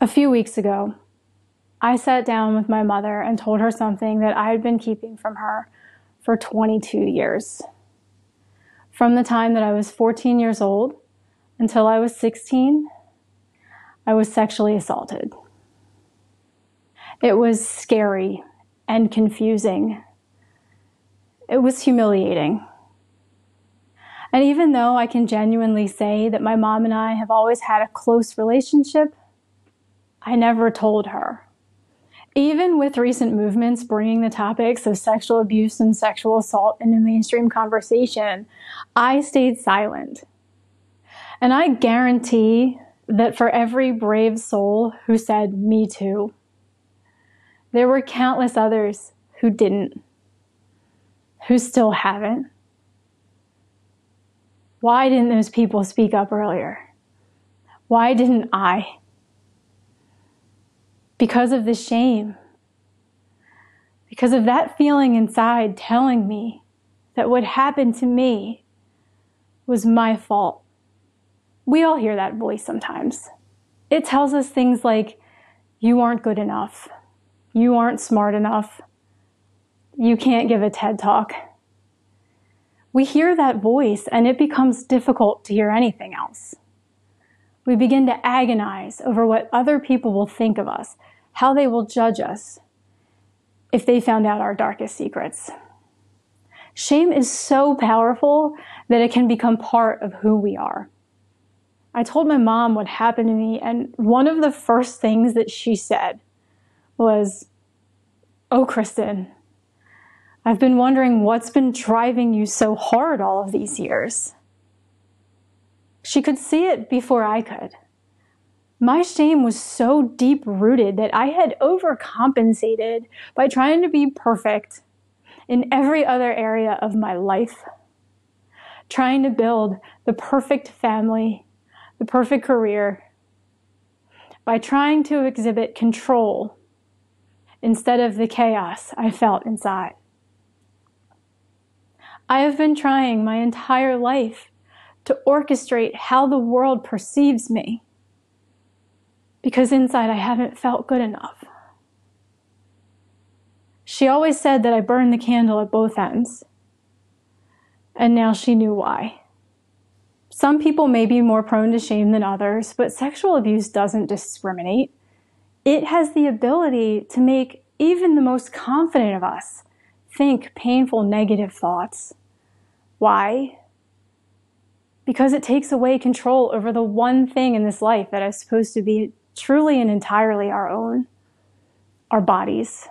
A few weeks ago, I sat down with my mother and told her something that I had been keeping from her for 22 years. From the time that I was 14 years old until I was 16, I was sexually assaulted. It was scary and confusing. It was humiliating. And even though I can genuinely say that my mom and I have always had a close relationship, I never told her. Even with recent movements bringing the topics of sexual abuse and sexual assault into mainstream conversation, I stayed silent. And I guarantee that for every brave soul who said, Me too, there were countless others who didn't, who still haven't. Why didn't those people speak up earlier? Why didn't I? Because of the shame. Because of that feeling inside telling me that what happened to me was my fault. We all hear that voice sometimes. It tells us things like, you aren't good enough. You aren't smart enough. You can't give a TED talk. We hear that voice and it becomes difficult to hear anything else. We begin to agonize over what other people will think of us, how they will judge us if they found out our darkest secrets. Shame is so powerful that it can become part of who we are. I told my mom what happened to me, and one of the first things that she said was, Oh, Kristen, I've been wondering what's been driving you so hard all of these years. She could see it before I could. My shame was so deep rooted that I had overcompensated by trying to be perfect in every other area of my life. Trying to build the perfect family the perfect career by trying to exhibit control instead of the chaos I felt inside. I have been trying my entire life to orchestrate how the world perceives me because inside I haven't felt good enough. She always said that I burned the candle at both ends, and now she knew why. Some people may be more prone to shame than others, but sexual abuse doesn't discriminate. It has the ability to make even the most confident of us think painful negative thoughts. Why? Because it takes away control over the one thing in this life that is supposed to be truly and entirely our own our bodies.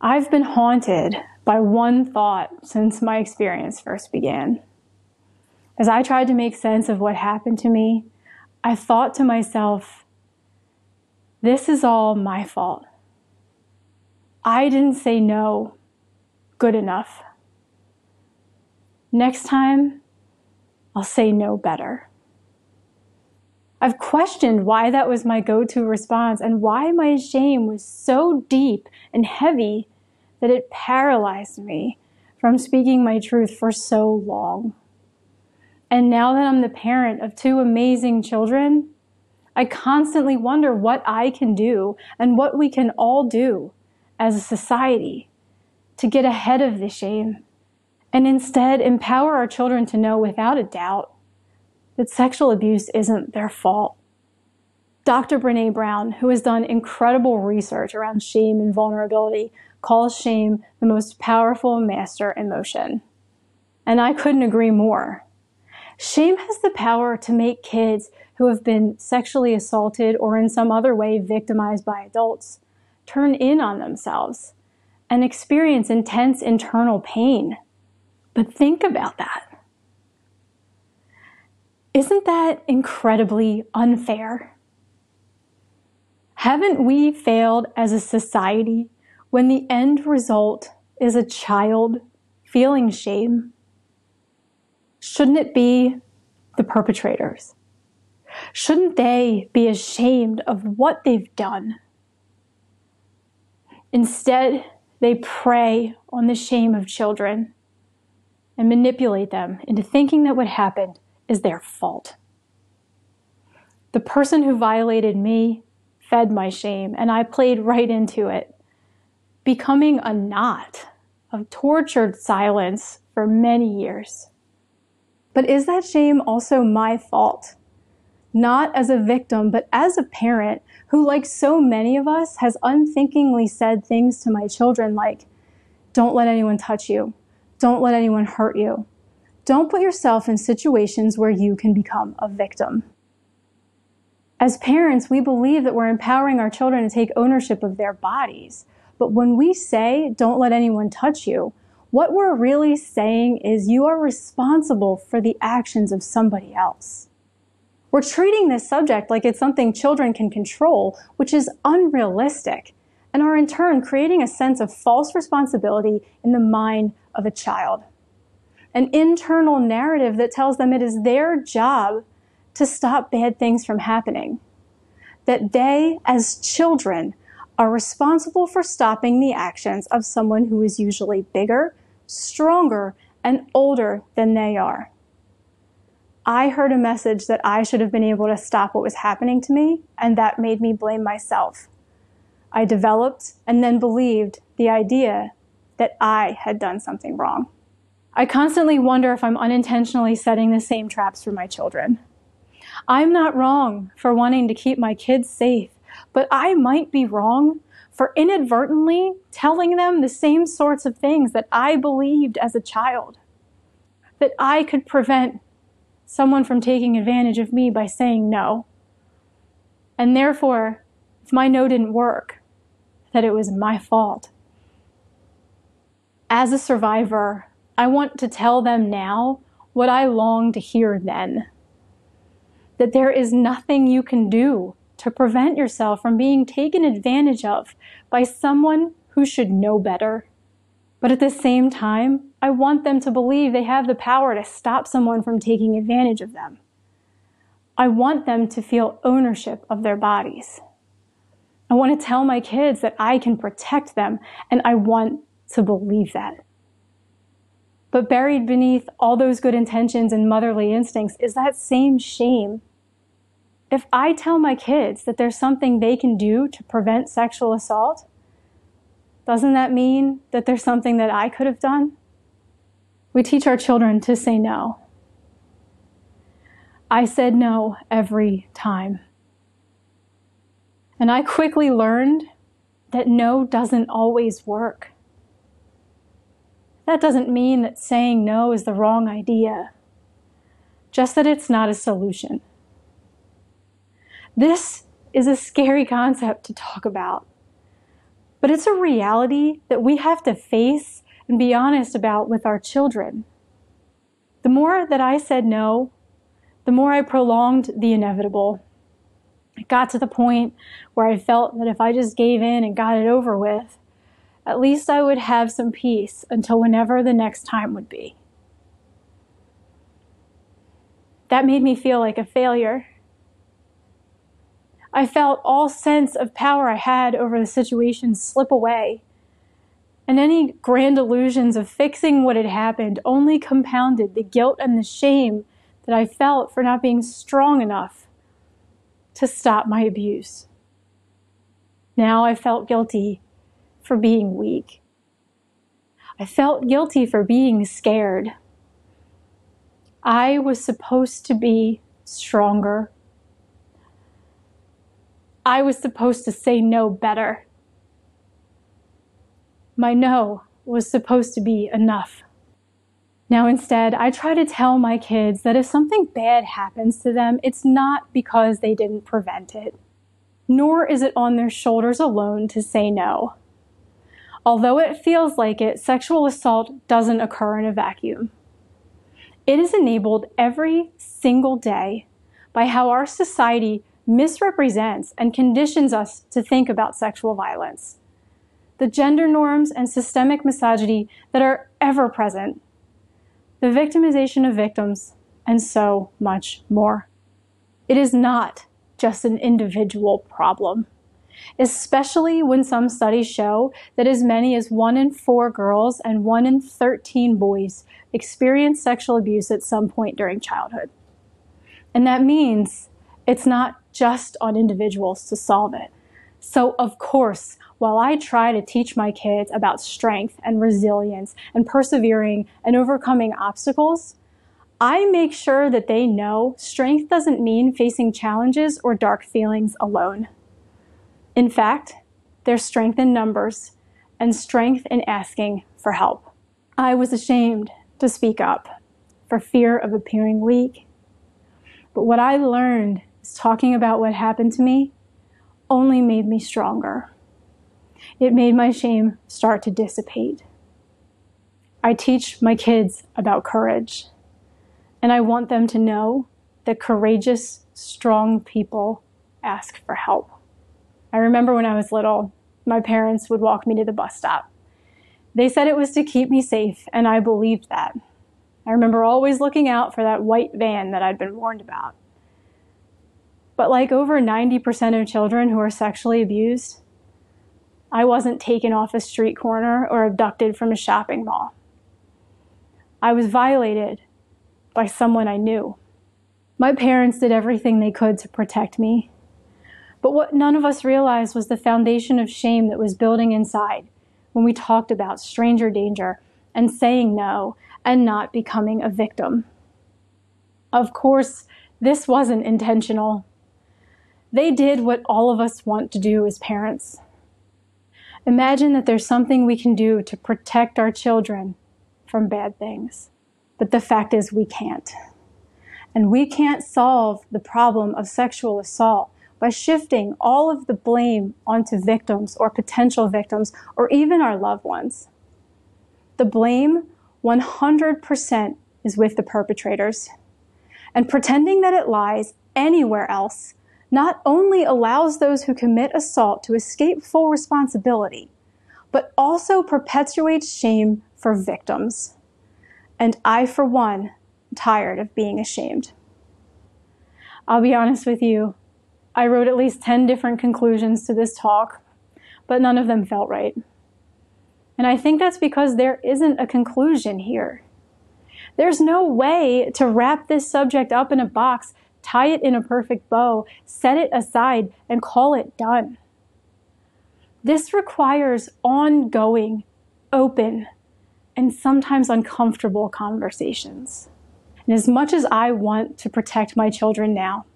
I've been haunted by one thought since my experience first began. As I tried to make sense of what happened to me, I thought to myself, this is all my fault. I didn't say no good enough. Next time, I'll say no better. I've questioned why that was my go to response and why my shame was so deep and heavy that it paralyzed me from speaking my truth for so long. And now that I'm the parent of two amazing children, I constantly wonder what I can do and what we can all do as a society to get ahead of the shame and instead empower our children to know without a doubt that sexual abuse isn't their fault. Dr. Brene Brown, who has done incredible research around shame and vulnerability, calls shame the most powerful master emotion. And I couldn't agree more. Shame has the power to make kids who have been sexually assaulted or in some other way victimized by adults turn in on themselves and experience intense internal pain. But think about that. Isn't that incredibly unfair? Haven't we failed as a society when the end result is a child feeling shame? Shouldn't it be the perpetrators? Shouldn't they be ashamed of what they've done? Instead, they prey on the shame of children and manipulate them into thinking that what happened is their fault. The person who violated me fed my shame, and I played right into it, becoming a knot of tortured silence for many years. But is that shame also my fault? Not as a victim, but as a parent who, like so many of us, has unthinkingly said things to my children like, don't let anyone touch you. Don't let anyone hurt you. Don't put yourself in situations where you can become a victim. As parents, we believe that we're empowering our children to take ownership of their bodies. But when we say, don't let anyone touch you, what we're really saying is you are responsible for the actions of somebody else. We're treating this subject like it's something children can control, which is unrealistic, and are in turn creating a sense of false responsibility in the mind of a child. An internal narrative that tells them it is their job to stop bad things from happening. That they, as children, are responsible for stopping the actions of someone who is usually bigger, stronger, and older than they are. I heard a message that I should have been able to stop what was happening to me, and that made me blame myself. I developed and then believed the idea that I had done something wrong. I constantly wonder if I'm unintentionally setting the same traps for my children. I'm not wrong for wanting to keep my kids safe, but I might be wrong for inadvertently telling them the same sorts of things that I believed as a child. That I could prevent someone from taking advantage of me by saying no. And therefore, if my no didn't work, that it was my fault. As a survivor, I want to tell them now what I long to hear then. That there is nothing you can do to prevent yourself from being taken advantage of by someone who should know better. But at the same time, I want them to believe they have the power to stop someone from taking advantage of them. I want them to feel ownership of their bodies. I want to tell my kids that I can protect them, and I want to believe that. But buried beneath all those good intentions and motherly instincts is that same shame. If I tell my kids that there's something they can do to prevent sexual assault, doesn't that mean that there's something that I could have done? We teach our children to say no. I said no every time. And I quickly learned that no doesn't always work. That doesn't mean that saying no is the wrong idea, just that it's not a solution. This is a scary concept to talk about but it's a reality that we have to face and be honest about with our children. The more that I said no, the more I prolonged the inevitable. It got to the point where I felt that if I just gave in and got it over with, at least I would have some peace until whenever the next time would be. That made me feel like a failure I felt all sense of power I had over the situation slip away. And any grand illusions of fixing what had happened only compounded the guilt and the shame that I felt for not being strong enough to stop my abuse. Now I felt guilty for being weak. I felt guilty for being scared. I was supposed to be stronger I was supposed to say no better. My no was supposed to be enough. Now, instead, I try to tell my kids that if something bad happens to them, it's not because they didn't prevent it, nor is it on their shoulders alone to say no. Although it feels like it, sexual assault doesn't occur in a vacuum. It is enabled every single day by how our society misrepresents and conditions us to think about sexual violence. The gender norms and systemic misogyny that are ever present, the victimization of victims, and so much more. It is not just an individual problem, especially when some studies show that as many as one in four girls and one in 13 boys experience sexual abuse at some point during childhood. And that means It's not just on individuals to solve it. So, of course, while I try to teach my kids about strength and resilience and persevering and overcoming obstacles, I make sure that they know strength doesn't mean facing challenges or dark feelings alone. In fact, there's strength in numbers and strength in asking for help. I was ashamed to speak up for fear of appearing weak. But what I learned is talking about what happened to me only made me stronger. It made my shame start to dissipate. I teach my kids about courage, and I want them to know that courageous, strong people ask for help. I remember when I was little, my parents would walk me to the bus stop. They said it was to keep me safe, and I believed that. I remember always looking out for that white van that I'd been warned about. But like over 90% of children who are sexually abused, I wasn't taken off a street corner or abducted from a shopping mall. I was violated by someone I knew. My parents did everything they could to protect me. But what none of us realized was the foundation of shame that was building inside when we talked about stranger danger and saying no and not becoming a victim. Of course, this wasn't intentional. They did what all of us want to do as parents. Imagine that there's something we can do to protect our children from bad things. But the fact is, we can't. And we can't solve the problem of sexual assault by shifting all of the blame onto victims or potential victims or even our loved ones. The blame 100% is with the perpetrators. And pretending that it lies anywhere else not only allows those who commit assault to escape full responsibility, but also perpetuates shame for victims. And I, for one, am tired of being ashamed. I'll be honest with you, I wrote at least 10 different conclusions to this talk, but none of them felt right. And I think that's because there isn't a conclusion here. There's no way to wrap this subject up in a box tie it in a perfect bow, set it aside, and call it done. This requires ongoing, open, and sometimes uncomfortable conversations. And as much as I want to protect my children now,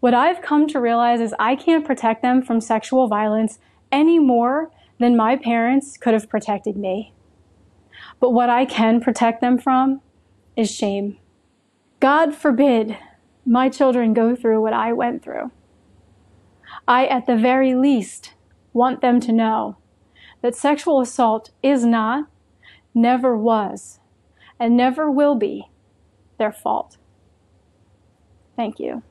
what I've come to realize is I can't protect them from sexual violence any more than my parents could have protected me. But what I can protect them from is shame. God forbid my children go through what I went through. I, at the very least, want them to know that sexual assault is not, never was, and never will be their fault. Thank you.